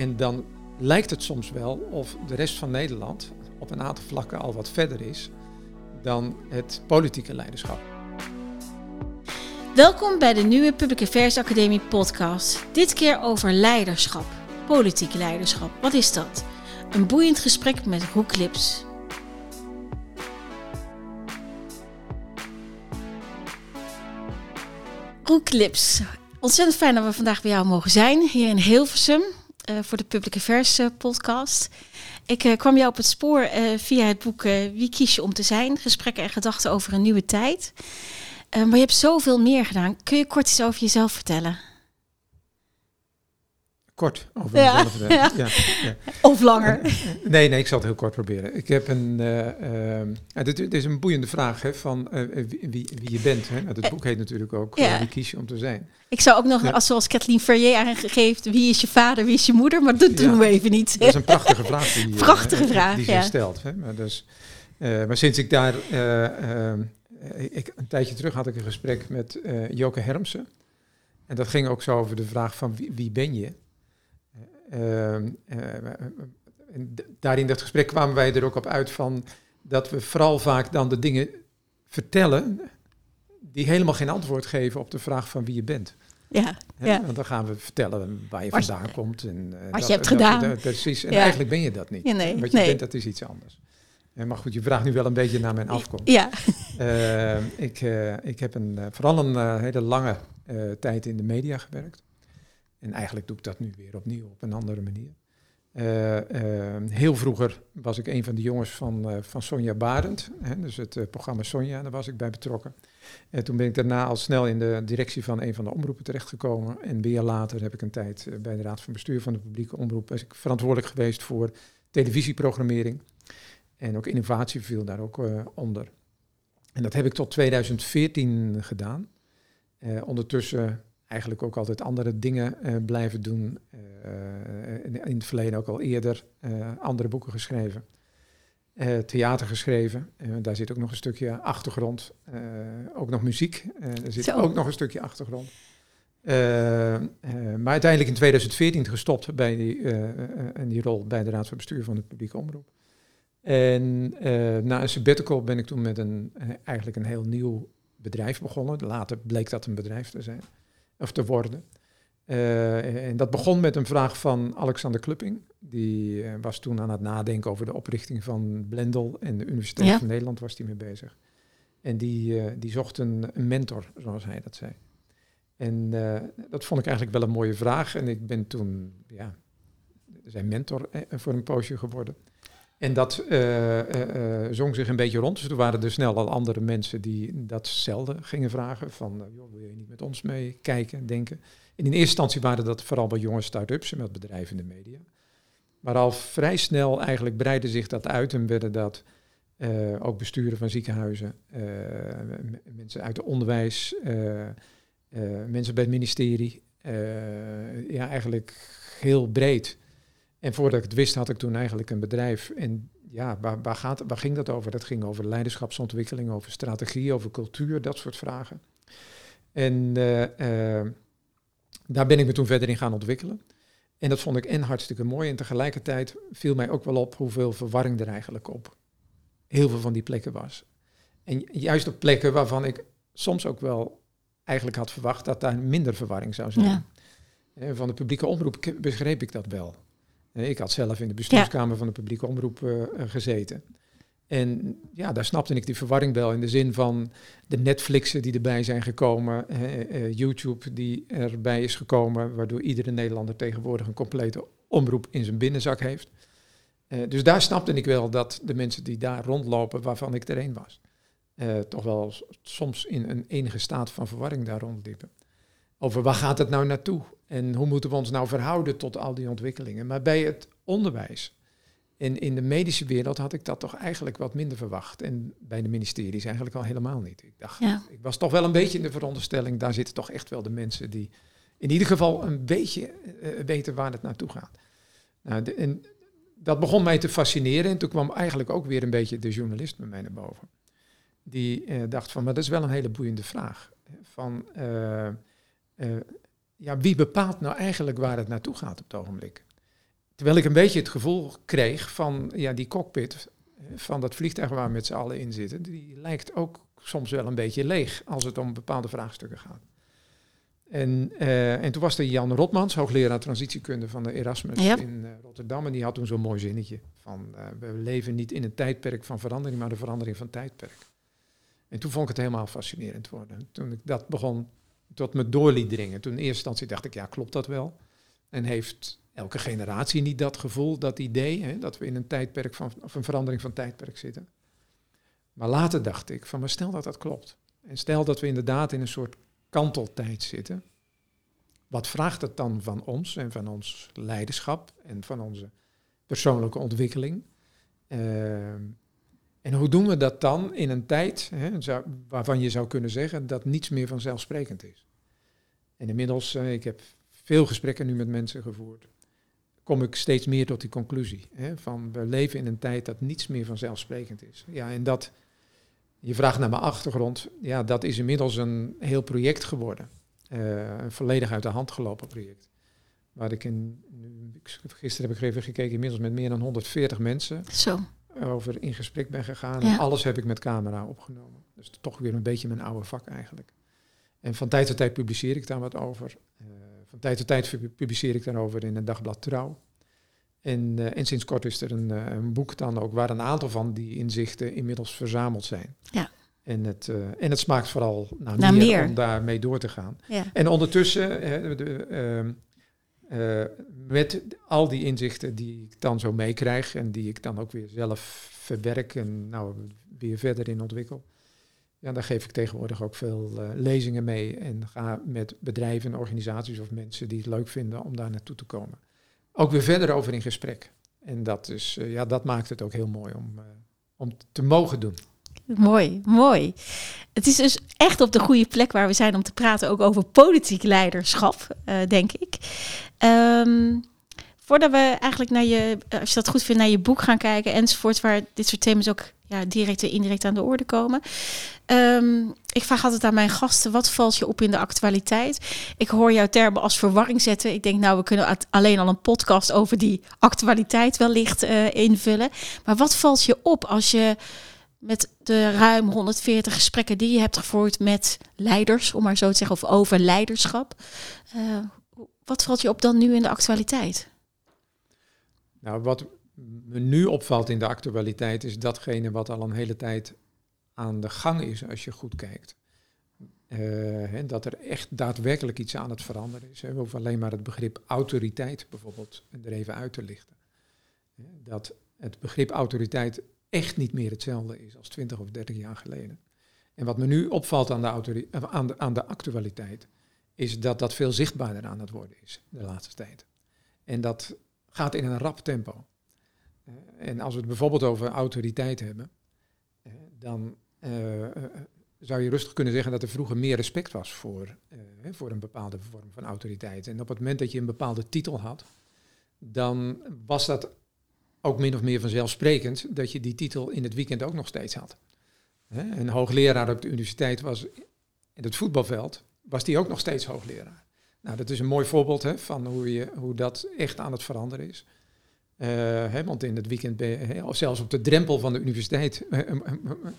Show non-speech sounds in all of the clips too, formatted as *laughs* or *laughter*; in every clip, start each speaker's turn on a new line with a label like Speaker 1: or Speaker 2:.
Speaker 1: En dan lijkt het soms wel of de rest van Nederland op een aantal vlakken al wat verder is dan het politieke leiderschap.
Speaker 2: Welkom bij de nieuwe Public Affairs Academie podcast. Dit keer over leiderschap, politiek leiderschap. Wat is dat? Een boeiend gesprek met Roek Lips. Lips, ontzettend fijn dat we vandaag bij jou mogen zijn hier in Hilversum voor de Public Affairs uh, podcast. Ik uh, kwam jou op het spoor via het boek Wie kies je om te zijn? Gesprekken en gedachten over een nieuwe tijd. maar je hebt zoveel meer gedaan. Kun je kort iets over jezelf vertellen?
Speaker 1: Kort over mezelf. Ja. Ja,
Speaker 2: ja. Of langer.
Speaker 1: nee, nee, ik zal het heel kort proberen. Ik heb een. Uh, uh, dit, dit, is een boeiende vraag hè, van uh, wie, wie, je bent. Hè. Nou, het boek heet natuurlijk ook Wie kies je om te zijn.
Speaker 2: Ik zou ook nog, als zoals Kathleen Ferrier aangeeft, wie is je vader, wie is je moeder? Maar dat doen we even niet.
Speaker 1: Dat is een prachtige vraag die, *laughs*
Speaker 2: prachtige vraag,
Speaker 1: die, stelt. Hè. Maar, dus, maar sinds ik daar. Ik, een tijdje terug had ik een gesprek met Joke Hermsen. En dat ging ook zo over de vraag van wie, wie ben je? Ehm, eh, daar in dat gesprek kwamen wij er ook op uit van dat we vooral vaak dan de dingen vertellen die helemaal geen antwoord geven op de vraag van wie je bent.
Speaker 2: Ja, ja.
Speaker 1: Want dan gaan we vertellen waar je vandaan komt. En,
Speaker 2: uh, wat je hebt gedaan.
Speaker 1: precies, en eigenlijk ben je dat niet.
Speaker 2: Ja, nee,
Speaker 1: wat je bent, dat is iets anders. Uh, maar goed, je vraagt nu wel een beetje naar mijn afkomst.
Speaker 2: Ja.
Speaker 1: Uh, ik, ik heb een, vooral een hele lange tijd in de media gewerkt. En eigenlijk doe ik dat nu weer opnieuw op een andere manier. Uh, uh, heel vroeger was ik een van de jongens van, uh, van Sonja Barend, hè, dus het programma Sonja, daar was ik bij betrokken. En toen ben ik daarna al snel in de directie van een van de omroepen terechtgekomen. En weer later heb ik een tijd bij de Raad van Bestuur van de publieke omroep ben ik verantwoordelijk geweest voor televisieprogrammering. En ook innovatie viel daar ook onder. En dat heb ik tot 2014 gedaan. ondertussen eigenlijk ook altijd andere dingen uh, blijven doen. Uh, in het verleden ook al eerder uh, andere boeken geschreven. theater geschreven. daar zit ook nog een stukje achtergrond. ook nog muziek. daar zit ook nog een stukje achtergrond. maar uiteindelijk in 2014 gestopt bij die, in die rol bij de Raad van Bestuur van de publieke omroep. En na een sabbatical ben ik toen met een, eigenlijk een heel nieuw bedrijf begonnen. Later bleek dat een bedrijf te zijn of te worden. Uh, en dat begon met een vraag van Alexander Klupping. Die uh, was toen aan het nadenken over de oprichting van Blendel. En de Universiteit van Nederland was hij mee bezig. En die, uh, die zocht een, een, mentor, zoals hij dat zei. En dat vond ik eigenlijk wel een mooie vraag. En ik ben toen ja, zijn mentor voor een poosje geworden. En dat zong zich een beetje rond. Dus er waren er snel al andere mensen die datzelfde gingen vragen. Van, joh, wil je niet met ons mee kijken, denken? En in eerste instantie waren dat vooral bij jonge start-ups en met bedrijven in de media. Maar al vrij snel eigenlijk breidde zich dat uit en werden dat ook besturen van ziekenhuizen, mensen uit het onderwijs, mensen bij het ministerie. ja, eigenlijk heel breed. En voordat ik het wist, had ik toen eigenlijk een bedrijf. En ja, waar, waar, gaat, waar ging dat over? Dat ging over leiderschapsontwikkeling, over strategie, over cultuur, dat soort vragen. En uh, uh, daar ben ik me toen verder in gaan ontwikkelen. En dat vond ik en hartstikke mooi. En tegelijkertijd viel mij ook wel op hoeveel verwarring er eigenlijk op heel veel van die plekken was. En juist op plekken waarvan ik soms ook wel eigenlijk had verwacht dat daar minder verwarring zou zijn. Ja. Van de publieke omroep begreep ik dat wel. Ik had zelf in de bestuurskamer van de publieke omroep uh, gezeten. En ja, daar snapte ik die verwarring wel in de zin van de Netflixen die erbij zijn gekomen, uh, YouTube die erbij is gekomen, waardoor iedere Nederlander tegenwoordig een complete omroep in zijn binnenzak heeft. Uh, dus daar snapte ik wel dat de mensen die daar rondlopen, waarvan ik er een was, toch wel soms in een enige staat van verwarring daar rondliepen. Over waar gaat het nou naartoe? En hoe moeten we ons nou verhouden tot al die ontwikkelingen? Maar bij het onderwijs en in de medische wereld had ik dat toch eigenlijk wat minder verwacht. En bij de ministeries eigenlijk al helemaal niet. Ik dacht, ik was toch wel een beetje in de veronderstelling, daar zitten toch echt wel de mensen die in ieder geval een beetje uh, weten waar het naartoe gaat. Nou, de, en dat begon mij te fascineren en toen kwam eigenlijk ook weer een beetje de journalist bij mij naar boven. Die uh, dacht van, maar dat is wel een hele boeiende vraag. Van, uh, ja, wie bepaalt nou eigenlijk waar het naartoe gaat op het ogenblik? terwijl ik een beetje het gevoel kreeg van ja, die cockpit van dat vliegtuig waar we met z'n allen in zitten, die lijkt ook soms wel een beetje leeg als het om bepaalde vraagstukken gaat. En, uh, en toen was er Jan Rotmans, hoogleraar transitiekunde van de Erasmus in uh, Rotterdam. En die had toen zo'n mooi zinnetje van uh, we leven niet in een tijdperk van verandering, maar de verandering van tijdperk. En toen vond ik het helemaal fascinerend worden. Toen ik dat begon tot me door dringen. Toen in eerste instantie dacht ik, ja, klopt dat wel? En heeft elke generatie niet dat gevoel, dat idee, hè, dat we in een tijdperk van, of een verandering van tijdperk zitten? Maar later dacht ik van, maar stel dat dat klopt. En stel dat we inderdaad in een soort kanteltijd zitten. Wat vraagt het dan van ons en van ons leiderschap en van onze persoonlijke ontwikkeling? Uh, en hoe doen we dat dan in een tijd hè, waarvan je zou kunnen zeggen dat niets meer vanzelfsprekend is? En inmiddels, uh, ik heb veel gesprekken nu met mensen gevoerd, kom ik steeds meer tot die conclusie. Hè, van we leven in een tijd dat niets meer vanzelfsprekend is. Ja, en dat, je vraagt naar mijn achtergrond, ja, dat is inmiddels een heel project geworden. Uh, een volledig uit de hand gelopen project. Waar ik in, gisteren heb ik even gekeken, inmiddels met meer dan 140 mensen.
Speaker 2: Zo
Speaker 1: over in gesprek ben gegaan. En alles heb ik met camera opgenomen. Dus toch weer een beetje mijn oude vak eigenlijk. En van tijd tot tijd publiceer ik daar wat over. Uh, van tijd tot tijd publiceer ik daarover in een dagblad Trouw. En, uh, en sinds kort is er een, uh, een, boek dan ook waar een aantal van die inzichten inmiddels verzameld zijn.
Speaker 2: Ja.
Speaker 1: En het, en het smaakt vooral naar, naar meer, meer, om daarmee door te gaan.
Speaker 2: Ja.
Speaker 1: En ondertussen, de, ehm, met al die inzichten die ik dan zo meekrijg en die ik dan ook weer zelf verwerk en nou weer verder in ontwikkel. Ja, daar geef ik tegenwoordig ook veel uh, lezingen mee en ga met bedrijven, organisaties of mensen die het leuk vinden om daar naartoe te komen. Ook weer verder over in gesprek. En dat, is, uh, ja, dat maakt het ook heel mooi om, om te mogen doen.
Speaker 2: Mooi, mooi. Het is dus echt op de goede plek waar we zijn om te praten ook over politiek leiderschap, denk ik. Um, voordat we eigenlijk naar je, als je dat goed vindt, naar je boek gaan kijken enzovoort, waar dit soort thema's ook ja, direct en indirect aan de orde komen. Um, ik vraag altijd aan mijn gasten, wat valt je op in de actualiteit? Ik hoor jouw termen als verwarring zetten. Ik denk, nou, we kunnen alleen al een podcast over die actualiteit wellicht uh, invullen. Maar wat valt je op als je met de ruim 140 gesprekken die je hebt gevoerd met leiders, om maar zo te zeggen, of over leiderschap. Uh, wat valt je op dan nu in de actualiteit?
Speaker 1: Nou, wat me nu opvalt in de actualiteit is datgene wat al een hele tijd aan de gang is, als je goed kijkt. Uh, dat er echt daadwerkelijk iets aan het veranderen is. We hoeven alleen maar het begrip autoriteit bijvoorbeeld er even uit te lichten. Dat het begrip autoriteit echt niet meer hetzelfde is als 20 of 30 jaar geleden. En wat me nu opvalt aan de, eh, aan de, aan de actualiteit, is dat dat veel zichtbaarder aan het worden is de laatste tijd. En dat gaat in een rap tempo. Uh, en als we het bijvoorbeeld over autoriteit hebben, uh, dan uh, zou je rustig kunnen zeggen dat er vroeger meer respect was voor, voor een bepaalde vorm van autoriteit. En op het moment dat je een bepaalde titel had, dan was dat ook min of meer vanzelfsprekend dat je die titel in het weekend ook nog steeds had. Een hoogleraar op de universiteit was in het voetbalveld, was die ook nog steeds hoogleraar. Nou, dat is een mooi voorbeeld hè, van hoe, je, hoe dat echt aan het veranderen is. Uh, hè, want in het weekend ben je, hè, of zelfs op de drempel van de universiteit,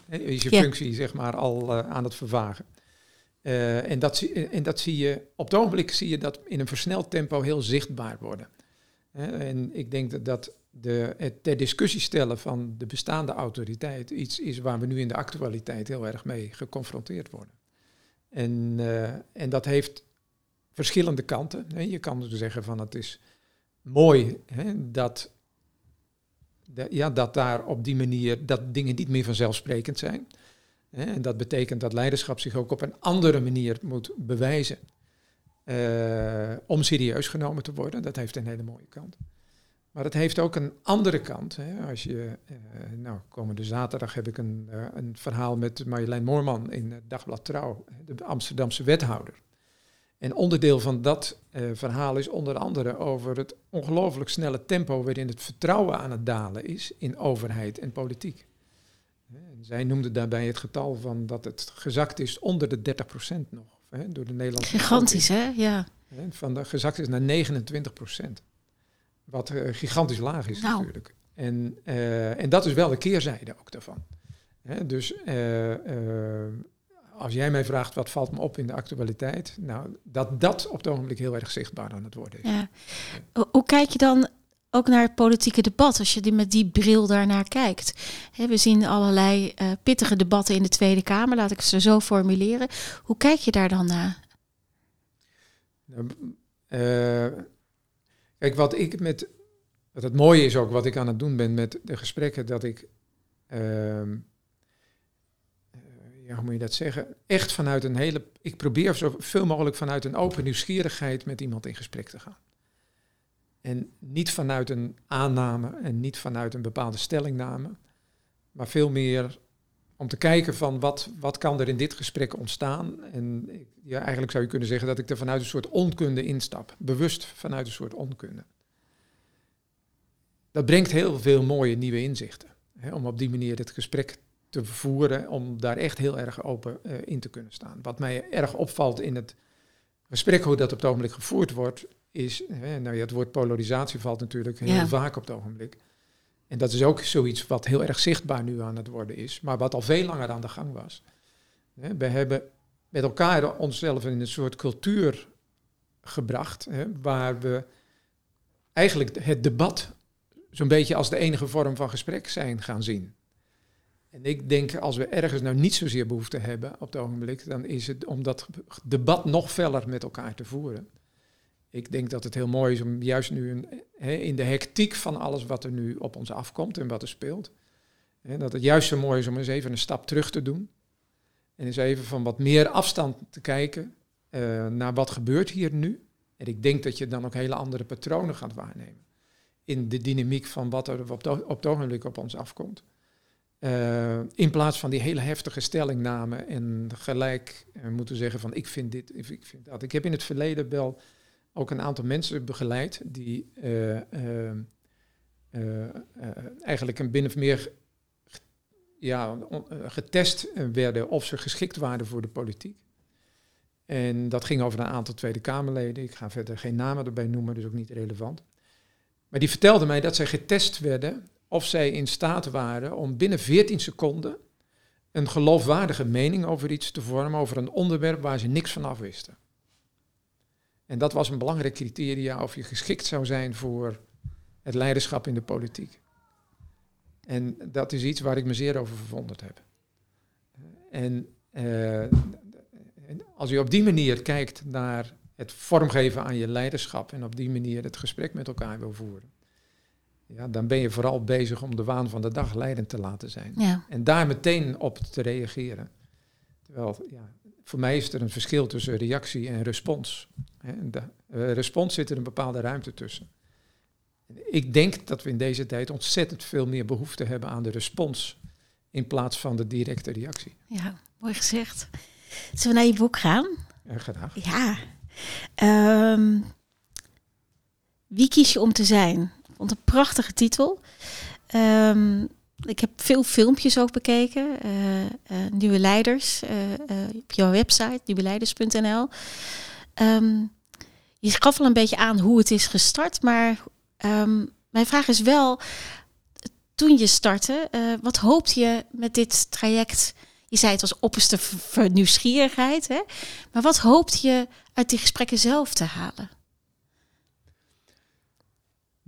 Speaker 1: is je functie zeg maar al aan het vervagen. En, dat, en dat zie je, op het ogenblik zie je dat in een versneld tempo heel zichtbaar worden. en ik denk dat, dat de, het ter discussie stellen van de bestaande autoriteit iets is waar we nu in de actualiteit heel erg mee geconfronteerd worden. En, en dat heeft verschillende kanten. Je kan dus zeggen van het is mooi hè, dat, ja, dat daar op die manier dat dingen niet meer vanzelfsprekend zijn. En dat betekent dat leiderschap zich ook op een andere manier moet bewijzen. Uh, om serieus genomen te worden. Dat heeft een hele mooie kant. Maar het heeft ook een andere kant. Hè. Als je, uh, nou, komende zaterdag heb ik een, uh, een verhaal met Marjolein Moorman in Dagblad Trouw, de Amsterdamse wethouder. En onderdeel van dat uh, verhaal is onder andere over het ongelooflijk snelle tempo waarin het vertrouwen aan het dalen is in overheid en politiek. Zij noemde daarbij het getal van dat het gezakt is onder de 30% nog. Hè, door de Nederlandse
Speaker 2: Gigantisch, hè? Ja.
Speaker 1: Van de gezakt is naar 29%. wat uh, gigantisch laag is
Speaker 2: Nou.
Speaker 1: natuurlijk. En, eh, en dat is wel de keerzijde ook daarvan. Hè, dus eh, eh, als jij mij vraagt wat valt me op in de actualiteit, nou, dat dat op het ogenblik heel erg zichtbaar aan het worden is.
Speaker 2: Ja. Ho- Hoe kijk je dan ook naar het politieke debat als je die met die bril daarnaar kijkt? We zien allerlei eh, pittige debatten in de Tweede Kamer, laat ik ze zo formuleren. Hoe kijk je daar dan naar?
Speaker 1: Nou, eh, kijk, wat ik met. Wat het mooie is ook, wat ik aan het doen ben met de gesprekken, dat ik. ehm, eh, hoe moet je dat zeggen? Echt vanuit een hele. Ik probeer zoveel mogelijk vanuit een open nieuwsgierigheid met iemand in gesprek te gaan. En niet vanuit een aanname en niet vanuit een bepaalde stellingname, maar veel meer om te kijken van wat, wat kan er in dit gesprek ontstaan. En ja, eigenlijk zou je kunnen zeggen dat ik er vanuit een soort onkunde instap. Bewust vanuit een soort onkunde. Dat brengt heel veel mooie nieuwe inzichten. Hè, om op die manier het gesprek te voeren, om daar echt heel erg open eh, in te kunnen staan. Wat mij erg opvalt in het gesprek, hoe dat op het ogenblik gevoerd wordt, is, hè, nou ja, het woord polarisatie valt natuurlijk heel
Speaker 2: Ja.
Speaker 1: vaak op het ogenblik. En dat is ook zoiets wat heel erg zichtbaar nu aan het worden is, maar wat al veel langer aan de gang was. Hè, We hebben met elkaar onszelf in een soort cultuur gebracht, hè, waar we eigenlijk het debat zo'n beetje als de enige vorm van gesprek zijn gaan zien. En ik denk, als we ergens nou niet zozeer behoefte hebben op het ogenblik, dan is het om dat debat nog feller met elkaar te voeren. Ik denk dat het heel mooi is om juist nu een, in de hectiek van alles wat er nu op ons afkomt en wat er speelt, dat het juist zo mooi is om eens even een stap terug te doen. En eens even van wat meer afstand te kijken eh, naar wat gebeurt hier nu. En ik denk dat je dan ook hele andere patronen gaat waarnemen. In de dynamiek van wat er op, op het ogenblik op ons afkomt. Eh, in plaats van die hele heftige stellingname en gelijk eh, moeten zeggen van ik vind dit, ik vind dat. Ik heb in het verleden wel ook een aantal mensen begeleid die eh, eh, eh, eh, eigenlijk een binnen of meer ja, getest werden of ze geschikt waren voor de politiek. En dat ging over een aantal Tweede Kamerleden. Ik ga verder geen namen erbij noemen, dus ook niet relevant. Maar die vertelde mij dat zij getest werden of zij in staat waren om binnen 14 seconden een geloofwaardige mening over iets te vormen, over een onderwerp waar ze niks van af wisten. En dat was een belangrijk criteria of je geschikt zou zijn voor het leiderschap in de politiek. En dat is iets waar ik me zeer over verwonderd heb. En eh, als je op die manier kijkt naar het vormgeven aan je leiderschap en op die manier het gesprek met elkaar wil voeren, ja, dan ben je vooral bezig om de waan van de dag leidend te laten zijn.
Speaker 2: Ja,
Speaker 1: En daar meteen op te reageren. Terwijl, ja, voor mij is er een verschil tussen reactie en respons. En de eh, respons zit er een bepaalde ruimte tussen. En Ik denk dat we in deze tijd ontzettend veel meer behoefte hebben aan de respons in plaats van de directe reactie.
Speaker 2: ja, mooi gezegd. Zullen we naar je boek gaan?
Speaker 1: Eh, graag.
Speaker 2: Ja. Ehm, wie kies je om te zijn? Vond een prachtige titel. Ehm, ik heb veel filmpjes ook bekeken. eh, eh, nieuwe leiders eh, op jouw website, nieuweleiders.nl. Ehm, je gaf al een beetje aan hoe het is gestart, maar ehm, mijn vraag is wel, toen je startte, wat hoopte je met dit traject? Je zei het was opperste nieuwsgierigheid, hè? Maar wat hoopt je uit die gesprekken zelf te halen?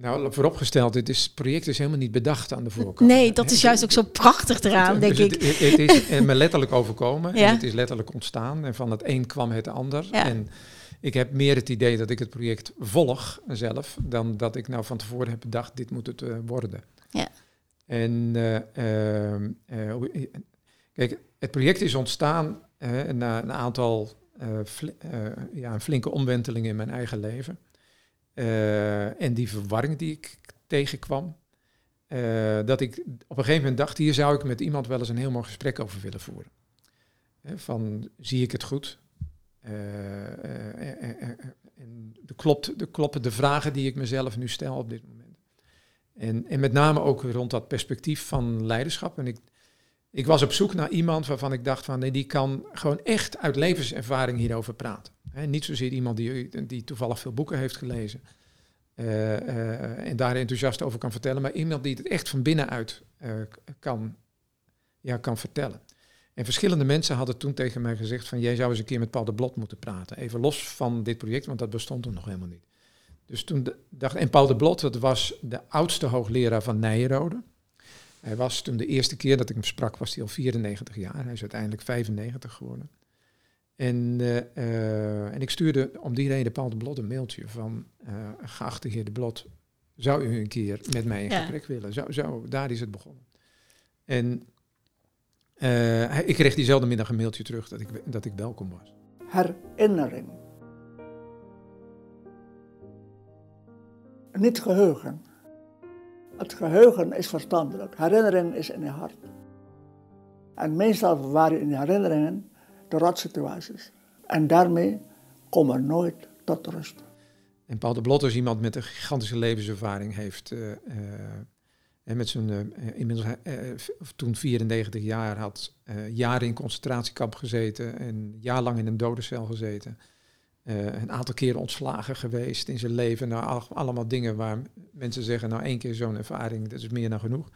Speaker 1: Nou, vooropgesteld, dit is, project is helemaal niet bedacht aan de voorkant.
Speaker 2: Nee, dat is juist ook zo prachtig eraan, denk
Speaker 1: Dus
Speaker 2: ik.
Speaker 1: Het, het, het is *laughs* me letterlijk overkomen.
Speaker 2: Ja.
Speaker 1: En het is letterlijk ontstaan. En van het een kwam het ander.
Speaker 2: Ja.
Speaker 1: En ik heb meer het idee dat ik het project volg zelf, dan dat ik nou van tevoren heb bedacht, dit moet het eh, worden.
Speaker 2: Ja.
Speaker 1: En eh, eh, kijk, het project is ontstaan na een aantal ja, een flinke omwentelingen in mijn eigen leven. Eh, en die verwarring die ik tegenkwam. eh, dat ik op een gegeven moment dacht, hier zou ik met iemand wel eens een heel mooi gesprek over willen voeren. Van, zie ik het goed? Eh, en de, klopt, de kloppen de vragen die ik mezelf nu stel op dit moment. En, en met name ook rond dat perspectief van leiderschap. En ik, ik was op zoek naar iemand waarvan ik dacht van nee, die kan gewoon echt uit levenservaring hierover praten. Niet zozeer iemand die, die toevallig veel boeken heeft gelezen. en daar enthousiast over kan vertellen, maar iemand die het echt van binnenuit kan, ja, kan vertellen. En verschillende mensen hadden toen tegen mij gezegd van jij zou eens een keer met Paul de Blot moeten praten. Even los van dit project, want dat bestond toen nog helemaal niet. Dus toen dacht en Paul de Blot, dat was de oudste hoogleraar van Nijrode. Hij was toen de eerste keer dat ik hem sprak, was hij al 94 jaar. Hij is uiteindelijk 95 geworden. En, uh, uh, en ik stuurde om die reden Paul de Blot een mailtje van, uh, geachte heer de Blot, zou u een keer met mij in gesprek willen? Zo, zo, daar is het begonnen. En ik kreeg diezelfde middag een mailtje terug dat ik, dat ik welkom was.
Speaker 3: Herinnering. Niet geheugen. Het geheugen is verstandelijk, herinnering is in je hart. En meestal waren in herinneringen de rotsituaties. En daarmee komen we nooit tot rust.
Speaker 1: En Paul de Blot is iemand met een gigantische levenservaring heeft. Uh, uh, en met zijn, uh, inmiddels toen 94 jaar had, jaren in concentratiekamp gezeten en jaarlang in een dodencel gezeten. Uh, een aantal keren ontslagen geweest in zijn leven. Nou, allemaal dingen waar mensen zeggen, nou één keer zo'n ervaring, dat is meer dan genoeg.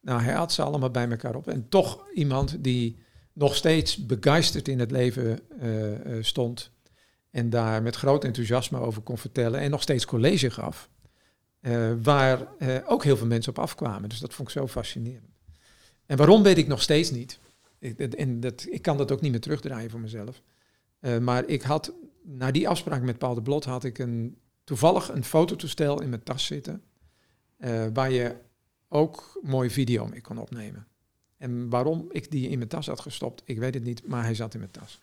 Speaker 1: Nou, hij had ze allemaal bij elkaar op. En toch iemand die nog steeds begeisterd in het leven uh, stond. En daar met groot enthousiasme over kon vertellen. En nog steeds college gaf. waar ook heel veel mensen op afkwamen. Dus dat vond ik zo fascinerend. En waarom weet ik nog steeds niet. Ik, en dat, ik kan dat ook niet meer terugdraaien voor mezelf. maar ik had na die afspraak met Paul de Blot had ik een, toevallig een fototoestel in mijn tas zitten. Uh, waar je ook mooi video mee kon opnemen. En waarom ik die in mijn tas had gestopt, ik weet het niet, maar hij zat in mijn tas.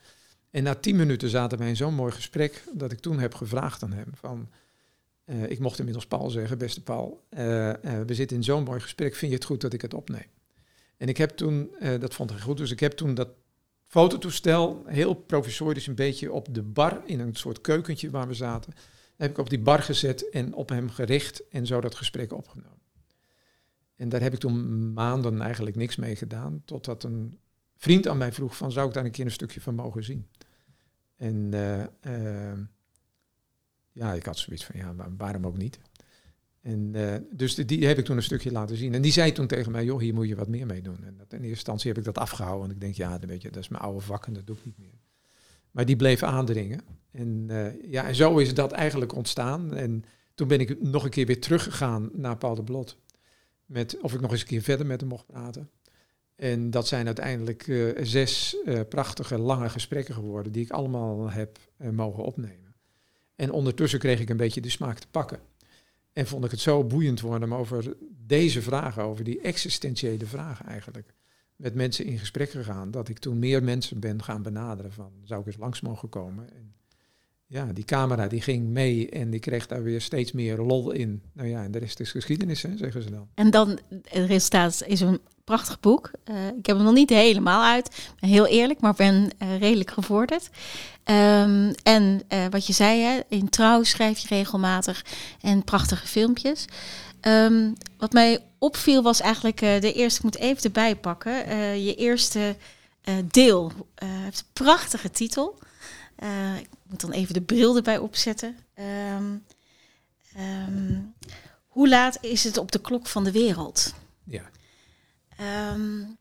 Speaker 1: En na tien minuten zaten wij in zo'n mooi gesprek dat ik toen heb gevraagd aan hem van, uh, ik mocht inmiddels Paul zeggen, beste Paul, uh, we zitten in zo'n mooi gesprek, vind je het goed dat ik het opneem? En ik heb toen, dat vond hij goed, dus ik heb toen dat fototoestel, heel provisorisch een beetje op de bar in een soort keukentje waar we zaten. heb ik op die bar gezet en op hem gericht en zo dat gesprek opgenomen. En daar heb ik toen maanden eigenlijk niks mee gedaan, totdat een vriend aan mij vroeg van zou ik daar een keer een stukje van mogen zien. En uh, uh, ja, ik had zoiets van ja, waarom ook niet. En, uh, dus die heb ik toen een stukje laten zien. En die zei toen tegen mij, joh, hier moet je wat meer mee doen. En dat, in eerste instantie heb ik dat afgehouden. En ik denk, ja, dat is mijn oude vak en dat doe ik niet meer. Maar die bleef aandringen. En, uh, ja, en zo is dat eigenlijk ontstaan. En toen ben ik nog een keer weer teruggegaan naar Paul de Blot. Met of ik nog eens een keer verder met hem mocht praten. En dat zijn uiteindelijk uh, zes prachtige, lange gesprekken geworden, die ik allemaal heb mogen opnemen. En ondertussen kreeg ik een beetje de smaak te pakken. En vond ik het zo boeiend worden om over deze vragen, over die existentiële vragen eigenlijk, met mensen in gesprek gegaan, dat ik toen meer mensen ben gaan benaderen van, zou ik eens langs mogen komen? En ja, die camera die ging mee en ik kreeg daar weer steeds meer lol in. Nou ja, en de rest is geschiedenis, hè, zeggen ze dan.
Speaker 2: En dan, het resultaat is een prachtig boek. Uh, ik heb hem nog niet helemaal uit, heel eerlijk, maar ben uh, redelijk gevorderd. Um, en uh, wat je zei, hè, in trouw schrijf je regelmatig en prachtige filmpjes. Um, wat mij opviel was eigenlijk de eerste, ik moet even erbij pakken, je eerste deel. heeft een prachtige titel. ik moet dan even de bril erbij opzetten. Um, hoe laat is het op de klok van de wereld?
Speaker 1: Ja.
Speaker 2: Um,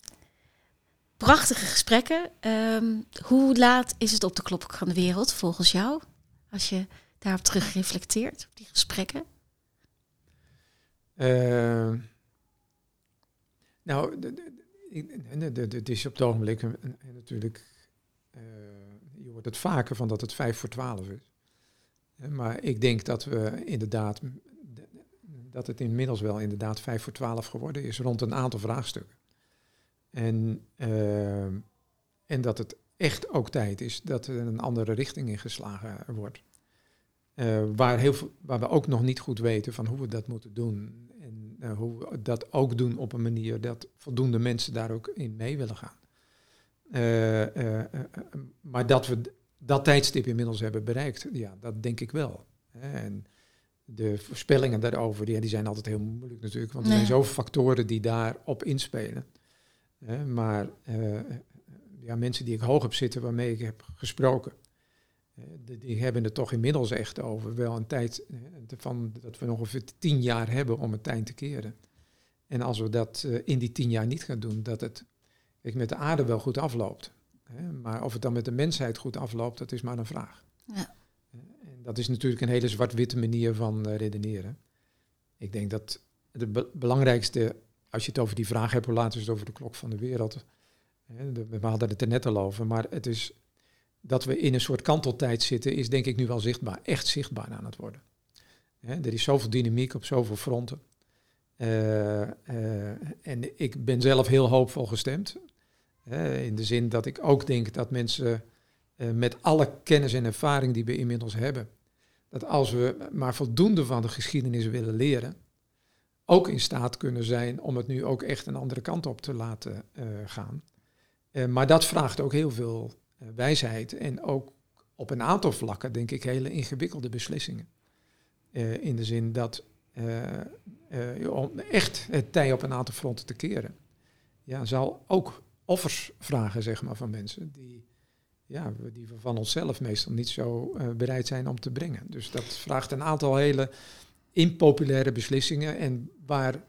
Speaker 2: prachtige gesprekken. Um, hoe laat is het op de klok van de wereld volgens jou? Als je daarop terug reflecteert, op die gesprekken.
Speaker 1: Uh, nou, het is op het ogenblik natuurlijk. Uh, je hoort het vaker van dat het vijf voor twaalf is. Maar ik denk dat we inderdaad dat het inmiddels wel inderdaad vijf voor twaalf geworden is rond een aantal vraagstukken. En, uh, en dat het echt ook tijd is dat er een andere richting ingeslagen wordt. Uh, waar, heel veel, waar we ook nog niet goed weten van hoe we dat moeten doen. En uh, hoe we dat ook doen op een manier dat voldoende mensen daar ook in mee willen gaan. Maar dat we dat tijdstip inmiddels hebben bereikt, ja, dat denk ik wel. En de voorspellingen daarover, die, die zijn altijd heel moeilijk natuurlijk, want er zijn zoveel factoren die daarop inspelen. maar uh, ja, mensen die ik hoog heb zitten, waarmee ik heb gesproken, die hebben het toch inmiddels echt over wel een tijd van dat we ongeveer tien jaar hebben om het tijd te keren. En als we dat in die tien jaar niet gaan doen, dat het met de aarde wel goed afloopt. Maar of het dan met de mensheid goed afloopt, dat is maar een vraag. Ja. Dat is natuurlijk een hele zwart-witte manier van redeneren. Ik denk dat het belangrijkste, als je het over die vraag hebt, laten we het over de klok van de wereld. We hadden het er net al over, maar het is dat we in een soort kanteltijd zitten, is denk ik nu wel zichtbaar, echt zichtbaar aan het worden. er is zoveel dynamiek op zoveel fronten. En ik ben zelf heel hoopvol gestemd. in de zin dat ik ook denk dat mensen met alle kennis en ervaring die we inmiddels hebben, dat als we maar voldoende van de geschiedenis willen leren, ook in staat kunnen zijn om het nu ook echt een andere kant op te laten gaan. maar dat vraagt ook heel veel eh, wijsheid en ook op een aantal vlakken, denk ik, hele ingewikkelde beslissingen. In de zin dat om echt het tij op een aantal fronten te keren, ja, zal ook offers vragen, zeg maar, van mensen die, ja, die we van onszelf meestal niet zo bereid zijn om te brengen. Dus dat vraagt een aantal hele impopulaire beslissingen en waar,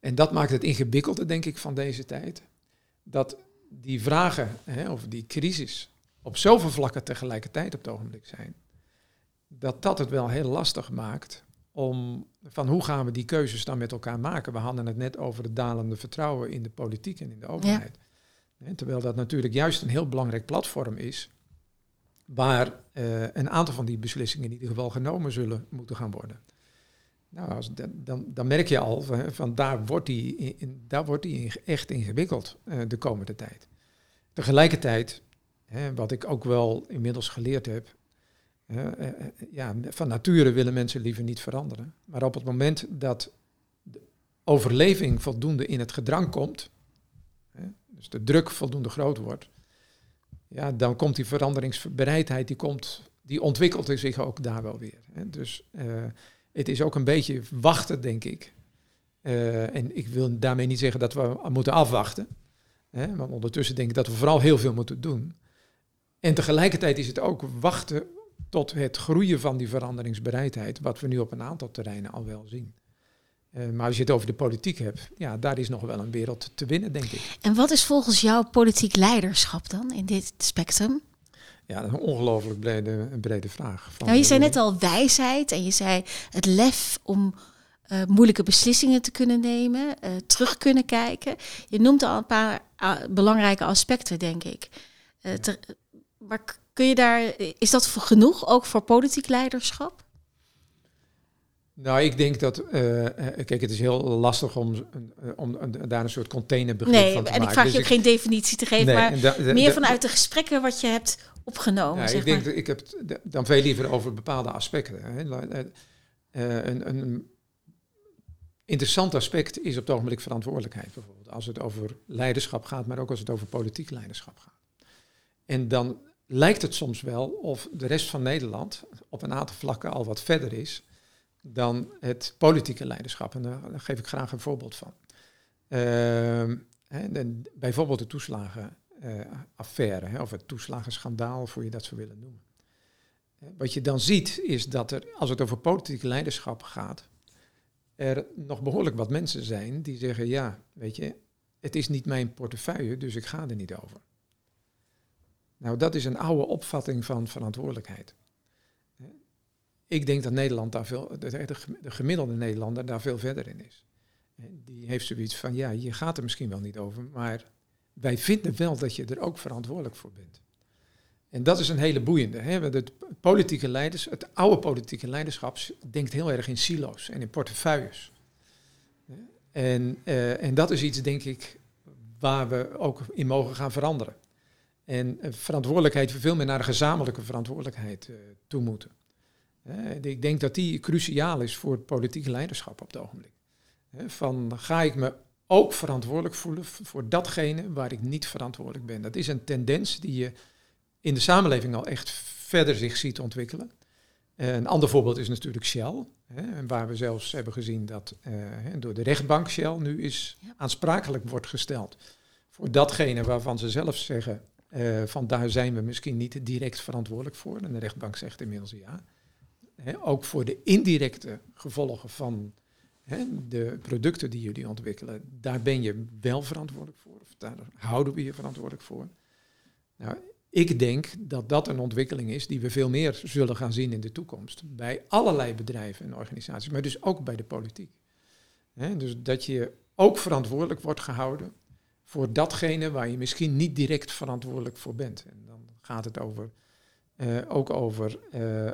Speaker 1: en dat maakt het ingewikkelde, denk ik, van deze tijd. Dat die vragen, hè, of die crisis, op zoveel vlakken tegelijkertijd op het ogenblik zijn, dat dat het wel heel lastig maakt om van hoe gaan we die keuzes dan met elkaar maken. We hadden het net over het dalende vertrouwen in de politiek en in de overheid. Terwijl dat natuurlijk juist een heel belangrijk platform is, waar uh, een aantal van die beslissingen in ieder geval genomen zullen moeten gaan worden. Nou, als, dan, dan merk je al van, van daar wordt die, in, daar wordt die echt ingewikkeld uh, de komende tijd. Tegelijkertijd Hè, wat ik ook wel inmiddels geleerd heb. Eh, eh, ja, van nature willen mensen liever niet veranderen. Maar op het moment dat de overleving voldoende in het gedrang komt, dus de druk voldoende groot wordt, ja, dan komt die veranderingsbereidheid, die, komt, die ontwikkelt zich ook daar wel weer. Hè. Dus uh, het is ook een beetje wachten, denk ik. Uh, en ik wil daarmee niet zeggen dat we moeten afwachten. Hè, want ondertussen denk ik dat we vooral heel veel moeten doen. En tegelijkertijd is het ook wachten tot het groeien van die veranderingsbereidheid, wat we nu op een aantal terreinen al wel zien. Uh, maar als je het over de politiek hebt, ja, daar is nog wel een wereld te winnen, denk ik.
Speaker 2: En wat is volgens jou politiek leiderschap dan in dit spectrum?
Speaker 1: Ja, dat is een ongelooflijk brede, brede vraag.
Speaker 2: nou, je zei net al wijsheid en je zei het lef om uh, moeilijke beslissingen te kunnen nemen, uh, terug kunnen kijken. Je noemt al een paar belangrijke aspecten, denk ik. Ter, maar kun je daar, is dat genoeg, ook voor politiek leiderschap?
Speaker 1: Nou, ik denk dat, uh, kijk, het is heel lastig om, uh, om daar een soort containerbegrip
Speaker 2: nee,
Speaker 1: van te
Speaker 2: maken.
Speaker 1: Nee,
Speaker 2: en ik vraag je ook geen definitie te geven, maar meer vanuit de gesprekken wat je hebt opgenomen. Ja,
Speaker 1: zeg ik denk dat ik heb dan veel liever over bepaalde aspecten. Hè. een, een interessant aspect is op het ogenblik verantwoordelijkheid bijvoorbeeld. Als het over leiderschap gaat, maar ook als het over politiek leiderschap gaat. En dan lijkt het soms wel of de rest van Nederland op een aantal vlakken al wat verder is dan het politieke leiderschap. En daar, geef ik graag een voorbeeld van. Uh, bijvoorbeeld de toeslagenaffaire, uh, of het toeslagenschandaal, voor je dat zou willen noemen. Wat je dan ziet is dat er, als het over politieke leiderschap gaat, er nog behoorlijk wat mensen zijn die zeggen, ja, weet je, het is niet mijn portefeuille, dus ik ga er niet over. Nou, dat is een oude opvatting van verantwoordelijkheid. Ik denk dat Nederland daar veel, de, gemiddelde Nederlander daar veel verder in is. Die heeft zoiets van, ja, je gaat er misschien wel niet over, maar wij vinden wel dat je er ook verantwoordelijk voor bent. En dat is een hele boeiende. Hè? Het politieke leiders, het oude politieke leiderschap denkt heel erg in silo's en in portefeuilles. En, uh, en dat is iets, denk ik, waar we ook in mogen gaan veranderen. En verantwoordelijkheid veel meer naar een gezamenlijke verantwoordelijkheid uh, toe moeten. Ik denk dat die cruciaal is voor het politieke leiderschap op het ogenblik. van ga ik me ook verantwoordelijk voelen voor datgene waar ik niet verantwoordelijk ben. Dat is een tendens die je in de samenleving al echt verder zich ziet ontwikkelen. Een ander voorbeeld is natuurlijk Shell, hè, waar we zelfs hebben gezien dat uh, door de rechtbank Shell nu is aansprakelijk wordt gesteld voor datgene waarvan ze zelf zeggen Uh, van daar zijn we misschien niet direct verantwoordelijk voor. En de rechtbank zegt inmiddels ja. Ook voor de indirecte gevolgen van de producten die jullie ontwikkelen, daar ben je wel verantwoordelijk voor. Of daar houden we je verantwoordelijk voor. Nou, ik denk dat dat een ontwikkeling is die we veel meer zullen gaan zien in de toekomst. Bij allerlei bedrijven en organisaties, maar dus ook bij de politiek. dus dat je ook verantwoordelijk wordt gehouden voor datgene waar je misschien niet direct verantwoordelijk voor bent. En dan gaat het over, uh, ook over uh, uh,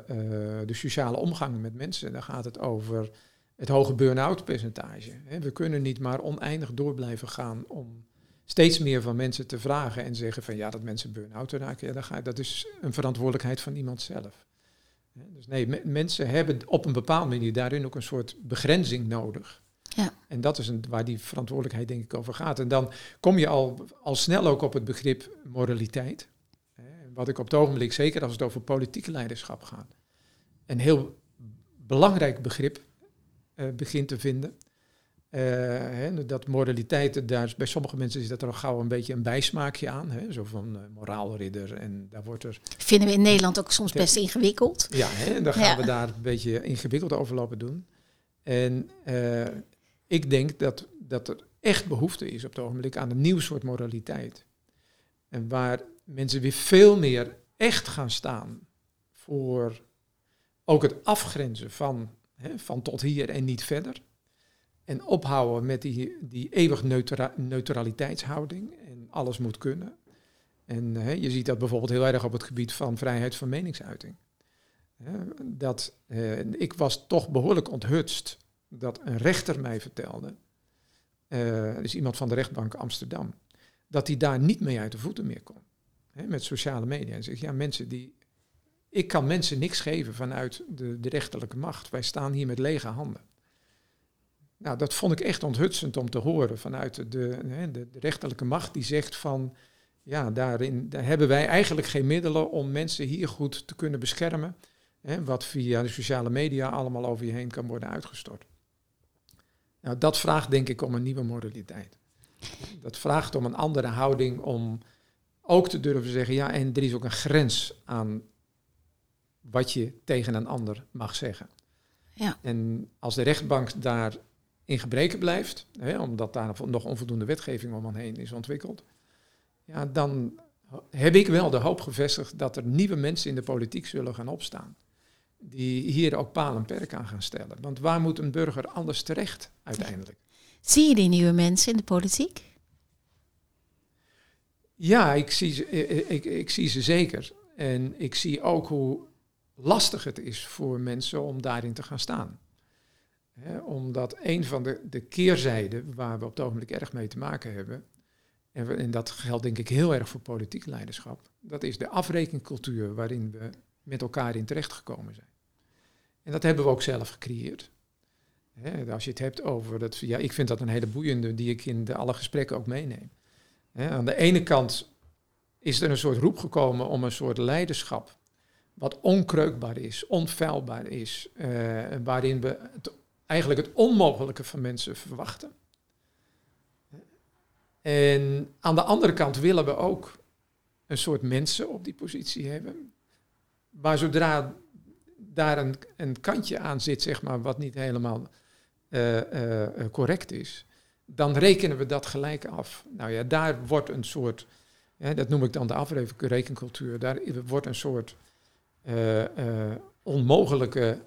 Speaker 1: de sociale omgang met mensen. Dan gaat het over het hoge burn-out percentage. We kunnen niet maar oneindig door blijven gaan om steeds meer van mensen te vragen en zeggen van ja, dat mensen burn-out raken, ja, dan ga, dat is een verantwoordelijkheid van iemand zelf. Dus nee, mensen hebben op een bepaalde manier daarin ook een soort begrenzing nodig. Ja. En dat is een, waar die verantwoordelijkheid denk ik over gaat. En dan kom je al, al snel ook op het begrip moraliteit. Wat ik op het ogenblik, zeker als het over politieke leiderschap gaat, een heel belangrijk begrip uh, begint te vinden. Uh, hè, dat moraliteit, daar, bij sommige mensen is dat er al gauw een beetje een bijsmaakje aan. Hè, zo van uh, moraalridder en daar wordt er...
Speaker 2: Vinden we in Nederland ook soms best ingewikkeld.
Speaker 1: Ja, hè, en dan gaan we daar een beetje ingewikkeld over lopen doen. En ik denk dat, dat er echt behoefte is op het ogenblik aan een nieuw soort moraliteit. En waar mensen weer veel meer echt gaan staan voor ook het afgrenzen van, hè, van tot hier en niet verder. En ophouden met die, die eeuwig neutraliteitshouding en alles moet kunnen. En hè, je ziet dat bijvoorbeeld heel erg op het gebied van vrijheid van meningsuiting. dat, eh, ik was toch behoorlijk onthutst dat een rechter mij vertelde, uh, dus iemand van de rechtbank Amsterdam, dat hij daar niet mee uit de voeten meer kon. Hè, met sociale media. En zegt, ja, mensen die. Ik kan mensen niks geven vanuit de, de rechterlijke macht. Wij staan hier met lege handen. Nou, dat vond ik echt onthutsend om te horen vanuit de, de, de, rechterlijke macht die zegt van, ja, daarin daar hebben wij eigenlijk geen middelen om mensen hier goed te kunnen beschermen, hè, wat via de sociale media allemaal over je heen kan worden uitgestort. Nou, dat vraagt denk ik om een nieuwe moraliteit. Dat vraagt om een andere houding om ook te durven zeggen, ja, en er is ook een grens aan wat je tegen een ander mag zeggen. Ja. En als de rechtbank daar in gebreken blijft, hè, omdat daar nog onvoldoende wetgeving om aan heen is ontwikkeld, ja, dan heb ik wel de hoop gevestigd dat er nieuwe mensen in de politiek zullen gaan opstaan die hier ook paal en perk aan gaan stellen. Want waar moet een burger anders terecht uiteindelijk?
Speaker 2: Zie je die nieuwe mensen in de politiek?
Speaker 1: Ja, ik zie ze, ik, ik, zie ze zeker. En ik zie ook hoe lastig het is voor mensen om daarin te gaan staan. omdat een van de, de keerzijden waar we op het ogenblik erg mee te maken hebben, en, en dat geldt denk ik heel erg voor politiek leiderschap, dat is de afrekencultuur waarin we met elkaar in terecht gekomen zijn. En dat hebben we ook zelf gecreëerd. als je het hebt over dat, ja, ik vind dat een hele boeiende die ik in de, alle gesprekken ook meeneem. Aan de ene kant is er een soort roep gekomen om een soort leiderschap wat onkreukbaar is, onfeilbaar is, uh, waarin we eigenlijk het onmogelijke van mensen verwachten. En aan de andere kant willen we ook een soort mensen op die positie hebben, waar zodra daar een, kantje aan zit, zeg maar, wat niet helemaal uh, uh, correct is, dan rekenen we dat gelijk af. Nou ja, daar wordt een soort, dat noem ik dan de afrekencultuur, daar wordt een soort uh, onmogelijke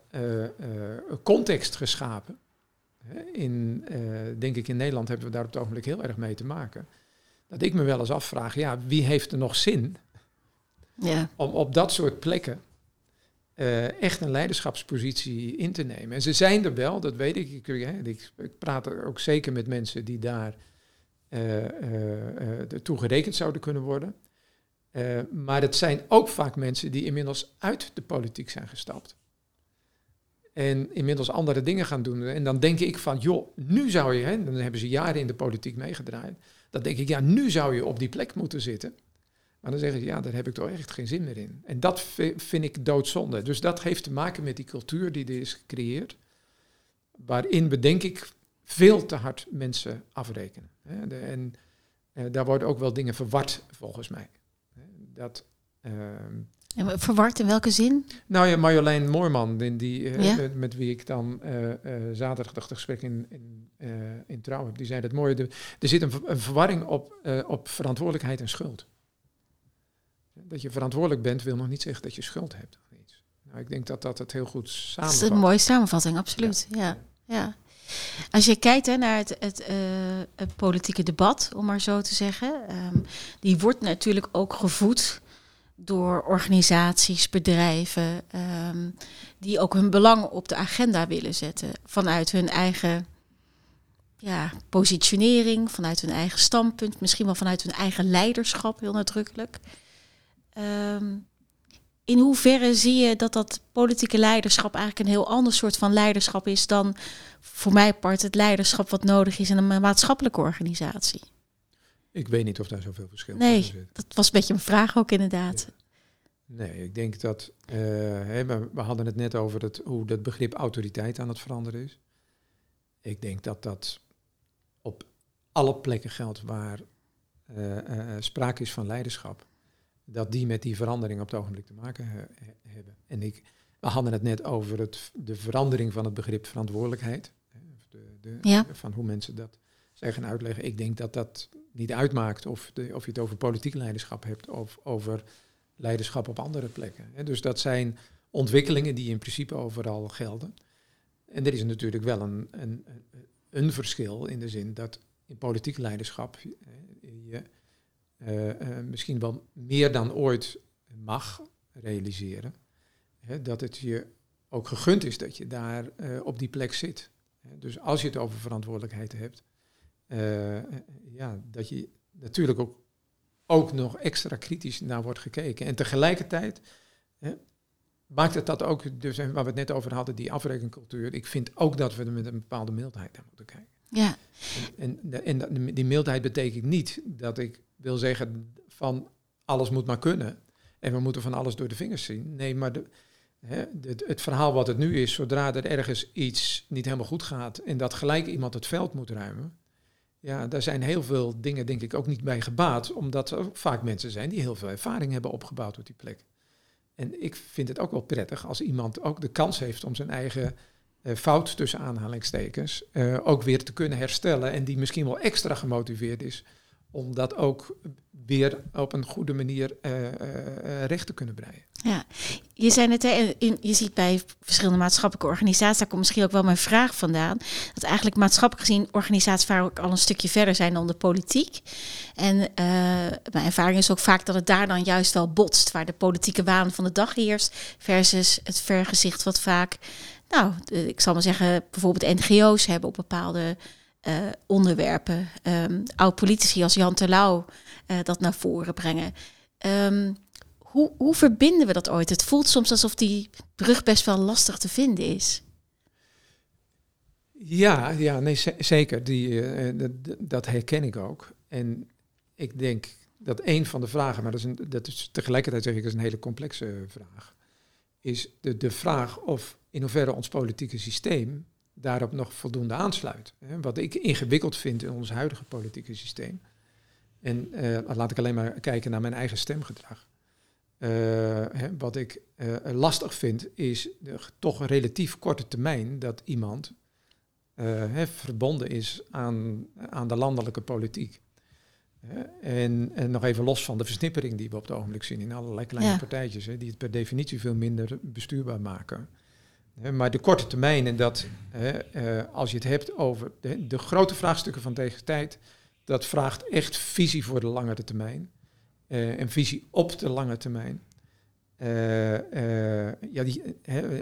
Speaker 1: context geschapen. In, denk ik, in Nederland hebben we daar op het ogenblik heel erg mee te maken. Dat ik me wel eens afvraag, ja, wie heeft er nog zin ja. om op dat soort plekken uh, echt een leiderschapspositie in te nemen. En ze zijn er wel, dat weet ik. Ik, ik, ik praat ook zeker met mensen die daar uh, toe gerekend zouden kunnen worden. maar het zijn ook vaak mensen die inmiddels uit de politiek zijn gestapt. En inmiddels andere dingen gaan doen. En dan denk ik van, joh, nu zou je, hè, dan hebben ze jaren in de politiek meegedraaid. Dan denk ik, ja, nu zou je op die plek moeten zitten. Maar dan zeg ik, ja, daar heb ik toch echt geen zin meer in. En dat vind ik doodzonde. Dus dat heeft te maken met die cultuur die er is gecreëerd. Waarin we, denk ik, veel te hard mensen afrekenen. En eh, daar worden ook wel dingen verward, volgens mij. dat... ehm,
Speaker 2: En verward in welke zin?
Speaker 1: nou ja, Marjolein Moorman, die, die, eh,
Speaker 2: Ja.
Speaker 1: met, wie ik dan eh, zaterdag dat gesprek in, in, in Trouw heb, die zei dat mooie. de- er zit een, een verwarring op, op verantwoordelijkheid en schuld. Dat je verantwoordelijk bent, wil nog niet zeggen dat je schuld hebt. Of iets. Nou, ik denk dat dat het heel goed
Speaker 2: Dat is
Speaker 1: samenvat.
Speaker 2: een mooie samenvatting, absoluut. Ja. Ja. Als je kijkt hè, naar het, het, eh, het politieke debat, om maar zo te zeggen, ehm, die wordt natuurlijk ook gevoed door organisaties, bedrijven, ehm, die ook hun belang op de agenda willen zetten vanuit hun eigen ja, positionering, vanuit hun eigen standpunt, misschien wel vanuit hun eigen leiderschap, heel nadrukkelijk. Ehm, in hoeverre zie je dat dat politieke leiderschap eigenlijk een heel ander soort van leiderschap is dan voor mij part het leiderschap wat nodig is in een maatschappelijke organisatie?
Speaker 1: Ik weet niet of daar zoveel verschil
Speaker 2: Nee.
Speaker 1: tussen zit.
Speaker 2: Dat was een beetje mijn vraag ook inderdaad.
Speaker 1: Nee, ik denk dat. eh, we, we hadden het net over het, hoe dat begrip autoriteit aan het veranderen is. Ik denk dat dat op alle plekken geldt waar eh, eh, sprake is van leiderschap. Dat die met die verandering op het ogenblik te maken he- he- hebben. En ik, we hadden het net over het, de verandering van het begrip verantwoordelijkheid. De, de,
Speaker 2: Ja.
Speaker 1: Van hoe mensen dat gaan uitleggen. Ik denk dat dat niet uitmaakt of, de, of je het over politiek leiderschap hebt of over leiderschap op andere plekken. hè. Dus dat zijn ontwikkelingen die in principe overal gelden. En er is natuurlijk wel een, een, een verschil in de zin dat in politiek leiderschap eh, misschien wel meer dan ooit mag realiseren. Hè, dat het je ook gegund is dat je daar eh, op die plek zit. Dus als je het over verantwoordelijkheid hebt, eh, eh, ja, dat je natuurlijk ook, ook nog extra kritisch naar wordt gekeken. En tegelijkertijd hè, maakt het dat ook, dus waar we het net over hadden, die afrekencultuur. Ik vind ook dat we er met een bepaalde mildheid naar moeten kijken.
Speaker 2: Ja,
Speaker 1: En, en, die mildheid betekent niet dat ik wil zeggen van alles moet maar kunnen. En we moeten van alles door de vingers zien. Nee, maar de, hè, het, verhaal wat het nu is, zodra er ergens iets niet helemaal goed gaat en dat gelijk iemand het veld moet ruimen. Ja, daar zijn heel veel dingen denk ik ook niet bij gebaat, omdat er vaak mensen zijn die heel veel ervaring hebben opgebouwd op die plek. En ik vind het ook wel prettig als iemand ook de kans heeft om zijn eigen eh, fout tussen aanhalingstekens eh, ook weer te kunnen herstellen en die misschien wel extra gemotiveerd is om dat ook weer op een goede manier eh, recht te kunnen breien.
Speaker 2: ja. Je in, je ziet bij verschillende maatschappelijke organisaties, daar komt misschien ook wel mijn vraag vandaan, dat eigenlijk maatschappelijk gezien organisaties vaak al een stukje verder zijn dan de politiek. En eh, mijn ervaring is ook vaak dat het daar dan juist wel botst, waar de politieke waan van de dag heerst, versus het vergezicht wat vaak, nou, ik zal maar zeggen, bijvoorbeeld NGO's hebben op bepaalde eh, onderwerpen. Ehm Oud-politici als Jan Terlouw eh, dat naar voren brengen. Ehm, hoe, hoe verbinden we dat ooit? Het voelt soms alsof die brug best wel lastig te vinden is.
Speaker 1: Ja, ja nee, ze- zeker. Die, eh, dat, herken ik ook. En ik denk dat een van de vragen, maar dat is, dat is tegelijkertijd zeg ik, een hele complexe vraag, is de, de vraag of in hoeverre ons politieke systeem daarop nog voldoende aansluit. Hè, Wat ik ingewikkeld vind in ons huidige politieke systeem. En eh, laat ik alleen maar kijken naar mijn eigen stemgedrag. Eh, hè, wat ik eh, lastig vind, is de toch relatief korte termijn dat iemand hè, verbonden is aan, aan de landelijke politiek. En, en nog even los van de versnippering die we op het ogenblik zien in allerlei kleine
Speaker 2: Ja.
Speaker 1: partijtjes, hè, die het per definitie veel minder bestuurbaar maken. Maar de korte termijn en dat, eh, als je het hebt over de, de grote vraagstukken van deze tijd, dat vraagt echt visie voor de langere termijn. eh, en visie op de lange termijn. Eh, ja, die,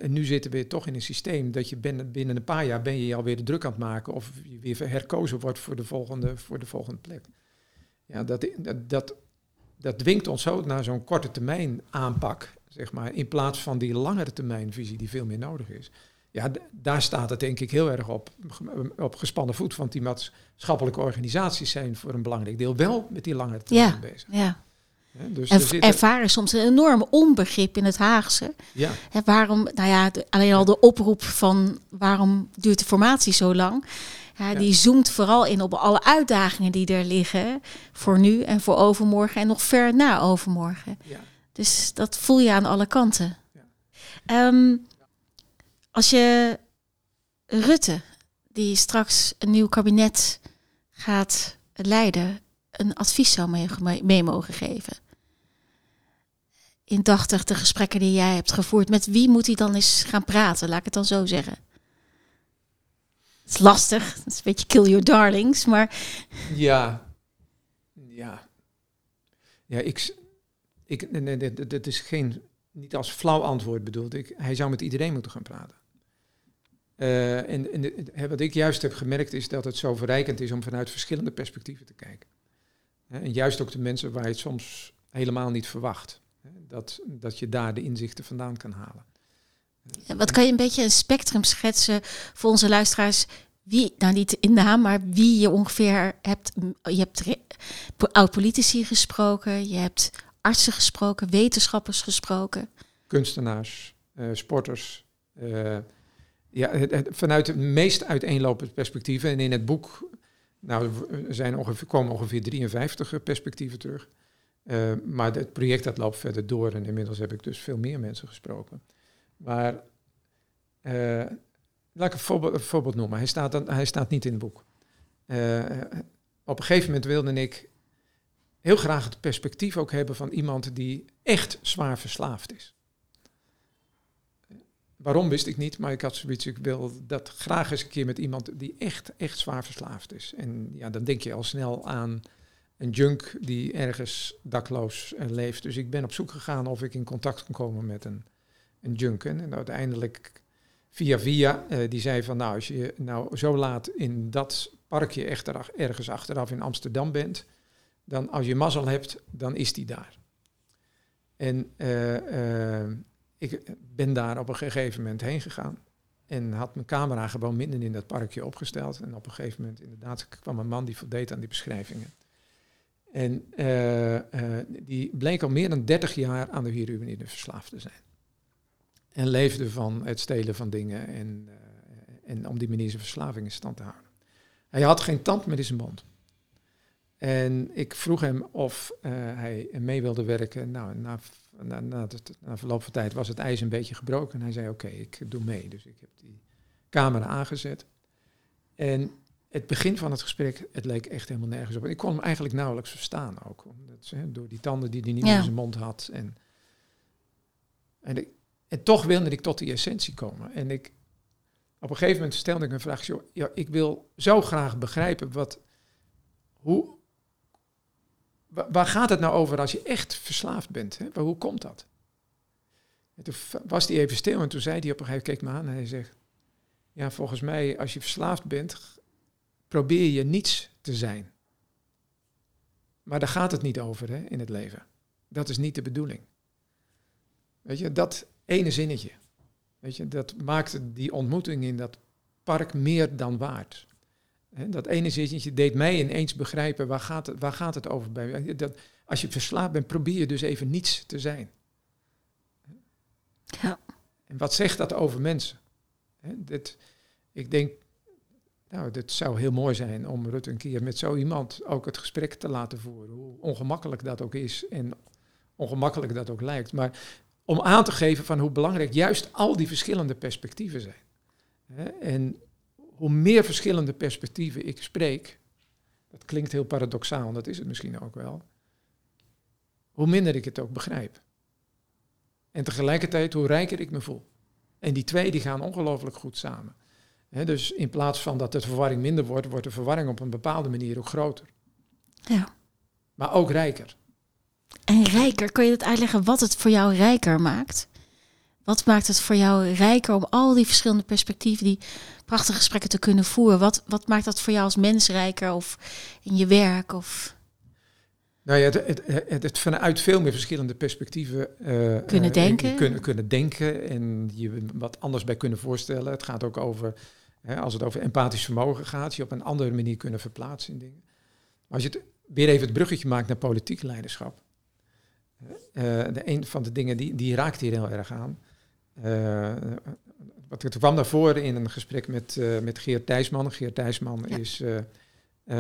Speaker 1: en nu zitten we toch in een systeem dat je binnen, binnen een paar jaar ben je je alweer de druk aan het maken of je weer herkozen wordt voor de volgende, voor de volgende plek. Ja, dat, dat, dat, dat dwingt ons zo naar zo'n korte termijn aanpak, zeg maar, in plaats van die langere termijn visie die veel meer nodig is. Ja, daar staat het denk ik heel erg op, op gespannen voet, want die maatschappelijke organisaties zijn voor een belangrijk deel wel met die langere termijn
Speaker 2: Ja.
Speaker 1: bezig.
Speaker 2: Ja.
Speaker 1: Dus
Speaker 2: En
Speaker 1: er
Speaker 2: ervaren soms een enorm onbegrip in het Haagse.
Speaker 1: ja,
Speaker 2: waarom, nou ja, de- alleen al de oproep van waarom duurt de formatie zo lang? Ja, die zoomt vooral in op alle uitdagingen die er liggen voor nu en voor overmorgen en nog ver na overmorgen.
Speaker 1: Ja.
Speaker 2: Dus dat voel je aan alle kanten.
Speaker 1: Ja.
Speaker 2: Ehm, als je Rutte, die straks een nieuw kabinet gaat leiden, een advies zou mee, mee mogen geven. Indachtig de gesprekken die jij hebt gevoerd, met wie moet hij dan eens gaan praten? Laat ik het dan zo zeggen. Het is lastig, het is een beetje kill your darlings, maar
Speaker 1: Ja. Ja. Ja, ik... ik nee, nee, dit is geen... Niet als flauw antwoord bedoeld. Ik, hij zou met iedereen moeten gaan praten. Eh, en wat ik juist heb gemerkt is dat het zo verrijkend is om vanuit verschillende perspectieven te kijken. En juist ook de mensen waar je het soms helemaal niet verwacht. Dat, dat je daar de inzichten vandaan kan halen.
Speaker 2: wat kan je een beetje een spectrum schetsen voor onze luisteraars? Wie, nou niet in naam, maar wie je ongeveer hebt. Je hebt oud-politici gesproken, je hebt artsen gesproken, wetenschappers gesproken.
Speaker 1: kunstenaars, eh, sporters. eh, ja, het, het- vanuit de meest uiteenlopende perspectieven. En in het boek nou, er zijn ongeveer, komen ongeveer 53 perspectieven terug. Eh, maar het project dat loopt verder door en inmiddels heb ik dus veel meer mensen gesproken. Maar eh, laat ik een voorbeeld, een voorbeeld noemen. Hij staat, dan, hij staat niet in het boek. Eh, op een gegeven moment wilde ik heel graag het perspectief ook hebben van iemand die echt zwaar verslaafd is. Waarom wist ik niet, maar ik had zoiets, ik wil dat graag eens een keer met iemand die echt, echt zwaar verslaafd is. En ja, dan denk je al snel aan een junk die ergens dakloos eh, leeft. Dus ik ben op zoek gegaan of ik in contact kon komen met een, een junk. En, uiteindelijk via via, eh, die zei van nou, als je nou zo laat in dat parkje echt ergens achteraf in Amsterdam bent, dan als je mazzel hebt, dan is die daar. En eh, eh, ik ben daar op een gegeven moment heen gegaan. En had mijn camera gewoon midden in dat parkje opgesteld. En op een gegeven moment inderdaad kwam een man die voldeed aan die beschrijvingen. En eh, die bleek al meer dan 30 jaar aan de heroïne verslaafd te zijn. En leefde van het stelen van dingen en, en om die manier zijn verslaving in stand te houden. Hij had geen tand meer in zijn mond. En ik vroeg hem of eh, hij mee wilde werken. Nou, na, na, na, het- na verloop van tijd was het ijs een beetje gebroken. En hij zei, oké, ik doe mee. Dus ik heb die camera aangezet. En het begin van het gesprek, het leek echt helemaal nergens op. Ik kon hem eigenlijk nauwelijks verstaan ook. Omdat, door die tanden die hij niet
Speaker 2: Ja.
Speaker 1: in zijn mond had. En, en, toch wilde ik tot die essentie komen. En ik, op een gegeven moment stelde ik een vraag. Joh, ja, ik wil zo graag begrijpen wat, hoe, waar gaat het nou over als je echt verslaafd bent? Hè? Hoe komt dat? En toen was hij even stil en toen zei hij op een gegeven moment, keek me aan en hij zegt, ja, volgens mij als je verslaafd bent, probeer je niets te zijn. Maar daar gaat het niet over hè, in het leven. Dat is niet de bedoeling. Weet je, dat ene zinnetje, weet je, dat maakt die ontmoeting in dat park meer dan waard. Dat ene zinnetje deed mij ineens begrijpen waar gaat het, waar gaat het over bij. Dat, als je verslaafd bent, probeer je dus even niets te zijn.
Speaker 2: Ja.
Speaker 1: En wat zegt dat over mensen? Dit, ik denk, nou, dit zou heel mooi zijn om Rutte een keer met zo iemand ook het gesprek te laten voeren. Hoe ongemakkelijk dat ook is en ongemakkelijk dat ook lijkt. Maar om aan te geven van hoe belangrijk juist al die verschillende perspectieven zijn. En hoe meer verschillende perspectieven ik spreek, dat klinkt heel paradoxaal, en dat is het misschien ook wel, hoe minder ik het ook begrijp. En tegelijkertijd hoe rijker ik me voel. En die twee die gaan ongelooflijk goed samen. Dus in plaats van dat de verwarring minder wordt, wordt de verwarring op een bepaalde manier ook groter.
Speaker 2: Ja.
Speaker 1: Maar ook rijker.
Speaker 2: En rijker, kan je het uitleggen wat het voor jou rijker maakt? Wat maakt het voor jou rijker om al die verschillende perspectieven, die prachtige gesprekken te kunnen voeren? Wat, wat maakt dat voor jou als mens rijker of in je werk? Of...
Speaker 1: Nou ja, het, het, het, het vanuit veel meer verschillende perspectieven eh,
Speaker 2: Kunnen
Speaker 1: eh, kunnen denken en je wat anders bij kunnen voorstellen. Het gaat ook over, hè, als het over empathisch vermogen gaat, je op een andere manier kunnen verplaatsen in dingen. Maar als je het, weer even het bruggetje maakt naar politiek leiderschap. Eh, de, een van de dingen die, die raakt hier heel erg aan. Eh, wat ik kwam daarvoor in een gesprek met, uh, met Geert Thijsman. Geert Thijsman is uh,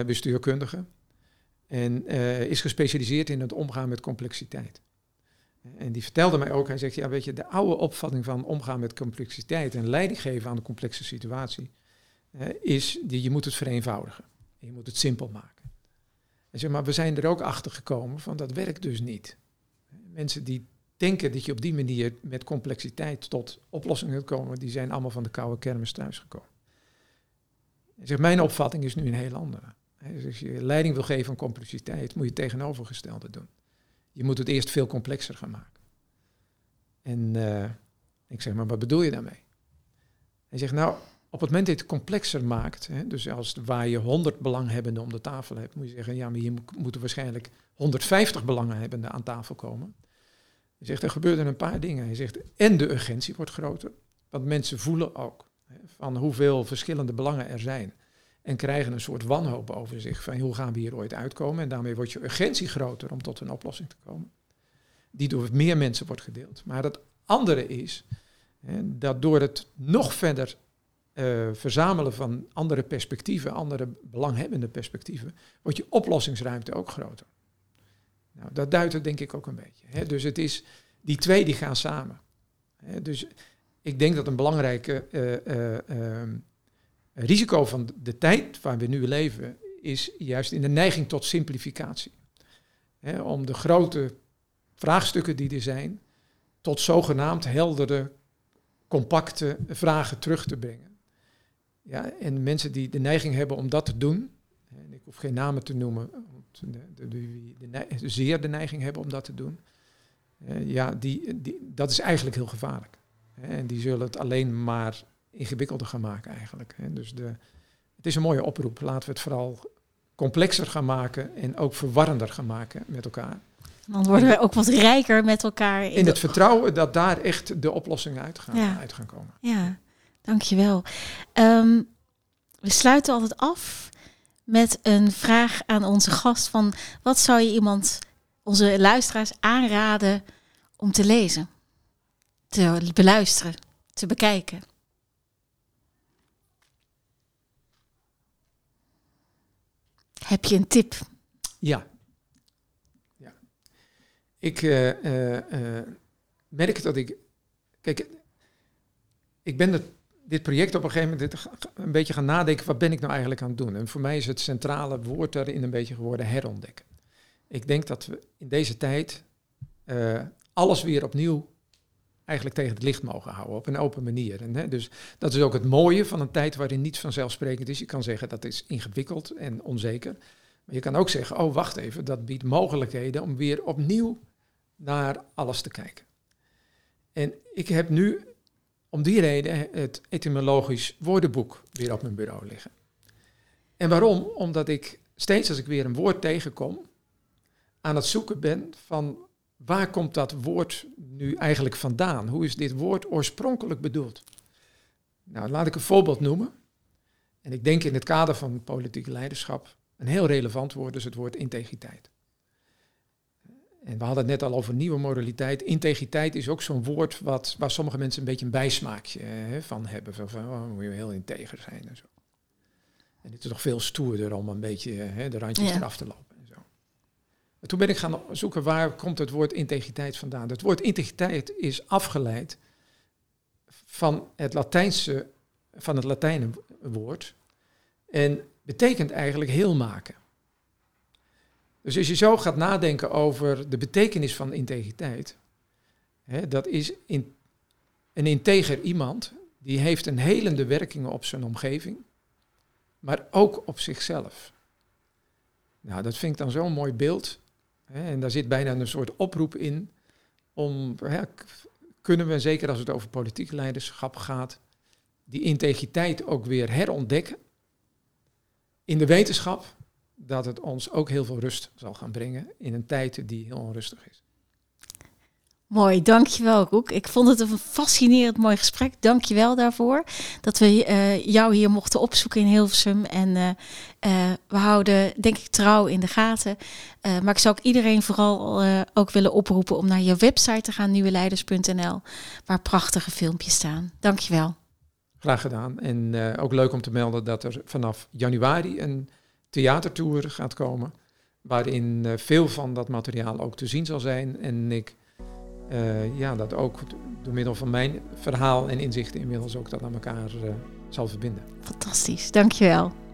Speaker 1: bestuurkundige en is gespecialiseerd in het omgaan met complexiteit. En die vertelde mij ook, hij zegt, ja weet je, de oude opvatting van omgaan met complexiteit en leiding geven aan de complexe situatie, is die je moet het vereenvoudigen. Je moet het simpel maken. En zeg maar, we zijn er ook achter gekomen van dat werkt dus niet. Mensen die denken dat je op die manier met complexiteit tot oplossingen kunt komen, die zijn allemaal van de koude kermis thuisgekomen. Zeg, mijn opvatting is nu een heel andere. Als je leiding wil geven aan complexiteit, moet je het tegenovergestelde doen. Je moet het eerst veel complexer gaan maken. En uh, ik zeg, maar wat bedoel je daarmee? Hij zegt, nou, op het moment dat je het complexer maakt, hè, dus als waar je 100 belanghebbenden om de tafel hebt, moet je zeggen, ja, maar hier moeten waarschijnlijk 150 belanghebbenden aan tafel komen. Hij zegt, er gebeuren een paar dingen. Hij zegt, en de urgentie wordt groter, want mensen voelen ook hè, van hoeveel verschillende belangen er zijn. En krijgen een soort wanhoop over zich van hoe gaan we hier ooit uitkomen. En daarmee wordt je urgentie groter om tot een oplossing te komen. Die door meer mensen wordt gedeeld. Maar het andere is hè, dat door het nog verder uh, verzamelen van andere perspectieven, andere belanghebbende perspectieven, wordt je oplossingsruimte ook groter. Nou, dat duidt het denk ik ook een beetje. Hè. Dus het is, die twee die gaan samen. Hè. Dus ik denk dat een belangrijke uh, uh, risico van de tijd waar we nu leven, is juist in de neiging tot simplificatie. Hè, om de grote vraagstukken die er zijn, tot zogenaamd heldere, compacte vragen terug te brengen. Ja, en mensen die de neiging hebben om dat te doen, en ik hoef geen namen te noemen, de, de, de, zeer de neiging hebben om dat te doen, uh, ja, die, die, dat is eigenlijk heel gevaarlijk. En die zullen het alleen maar ingewikkelder gaan maken eigenlijk. Dus de, het is een mooie oproep. Laten we het vooral complexer gaan maken en ook verwarrender gaan maken met elkaar.
Speaker 2: Dan worden we ook wat rijker met elkaar.
Speaker 1: In, in het vertrouwen dat daar echt de oplossingen uit gaan, uit gaan komen.
Speaker 2: Ja. Dankjewel. Um, we sluiten altijd af met een vraag aan onze gast van wat zou je iemand, onze luisteraars, aanraden om te lezen, te beluisteren, te bekijken? Heb je een tip?
Speaker 1: Ja. ja. Ik uh, uh, merk dat ik. Kijk, ik ben er dit project op een gegeven moment een beetje gaan nadenken, wat ben ik nou eigenlijk aan het doen? En voor mij is het centrale woord daarin een beetje geworden herontdekken. Ik denk dat we in deze tijd uh, alles weer opnieuw eigenlijk tegen het licht mogen houden op een open manier. En, hè, dus dat is ook het mooie van een tijd waarin niets vanzelfsprekend is. Je kan zeggen dat is ingewikkeld en onzeker. Maar je kan ook zeggen, oh wacht even, dat biedt mogelijkheden om weer opnieuw naar alles te kijken. En ik heb nu om die reden het etymologisch woordenboek weer op mijn bureau liggen. En waarom? Omdat ik steeds als ik weer een woord tegenkom, aan het zoeken ben van waar komt dat woord nu eigenlijk vandaan? Hoe is dit woord oorspronkelijk bedoeld? Nou, laat ik een voorbeeld noemen. En ik denk in het kader van politieke leiderschap een heel relevant woord is het woord integriteit. En we hadden het net al over nieuwe moraliteit. Integriteit is ook zo'n woord wat, waar sommige mensen een beetje een bijsmaakje hè, van hebben. Van, van oh, moet je heel integer zijn en zo. En dit is toch veel stoerder om een beetje hè, de randjes eraf te lopen. En zo. En toen ben ik gaan zoeken waar komt het woord integriteit vandaan. Het woord integriteit is afgeleid van het Latijnse, van het Latijnse woord. En betekent eigenlijk heel maken. Dus als je zo gaat nadenken over de betekenis van integriteit, hè, dat is in, een integer iemand die heeft een helende werking op zijn omgeving, maar ook op zichzelf. Nou, dat vind ik dan zo'n mooi beeld. Hè, en daar zit bijna een soort oproep in om, hè, kunnen we, zeker als het over politiek leiderschap gaat, die integriteit ook weer herontdekken in de wetenschap, dat het ons ook heel veel rust zal gaan brengen in een tijd die heel onrustig is.
Speaker 2: Mooi, dankjewel Roek. Ik vond het een fascinerend mooi gesprek. Dankjewel daarvoor dat we uh, jou hier mochten opzoeken in Hilversum. En uh, uh, we houden denk ik trouw in de gaten. maar ik zou ook iedereen vooral ook willen oproepen om naar je website te gaan, nieuweleiders.nl, waar prachtige filmpjes staan. Dankjewel.
Speaker 1: Graag gedaan. En eh, ook leuk om te melden dat er vanaf januari een theatertour gaat komen. Waarin uh, veel van dat materiaal ook te zien zal zijn. En ik uh, ja, dat ook door middel van mijn verhaal en inzichten inmiddels ook dat aan elkaar zal verbinden.
Speaker 2: Fantastisch, dankjewel.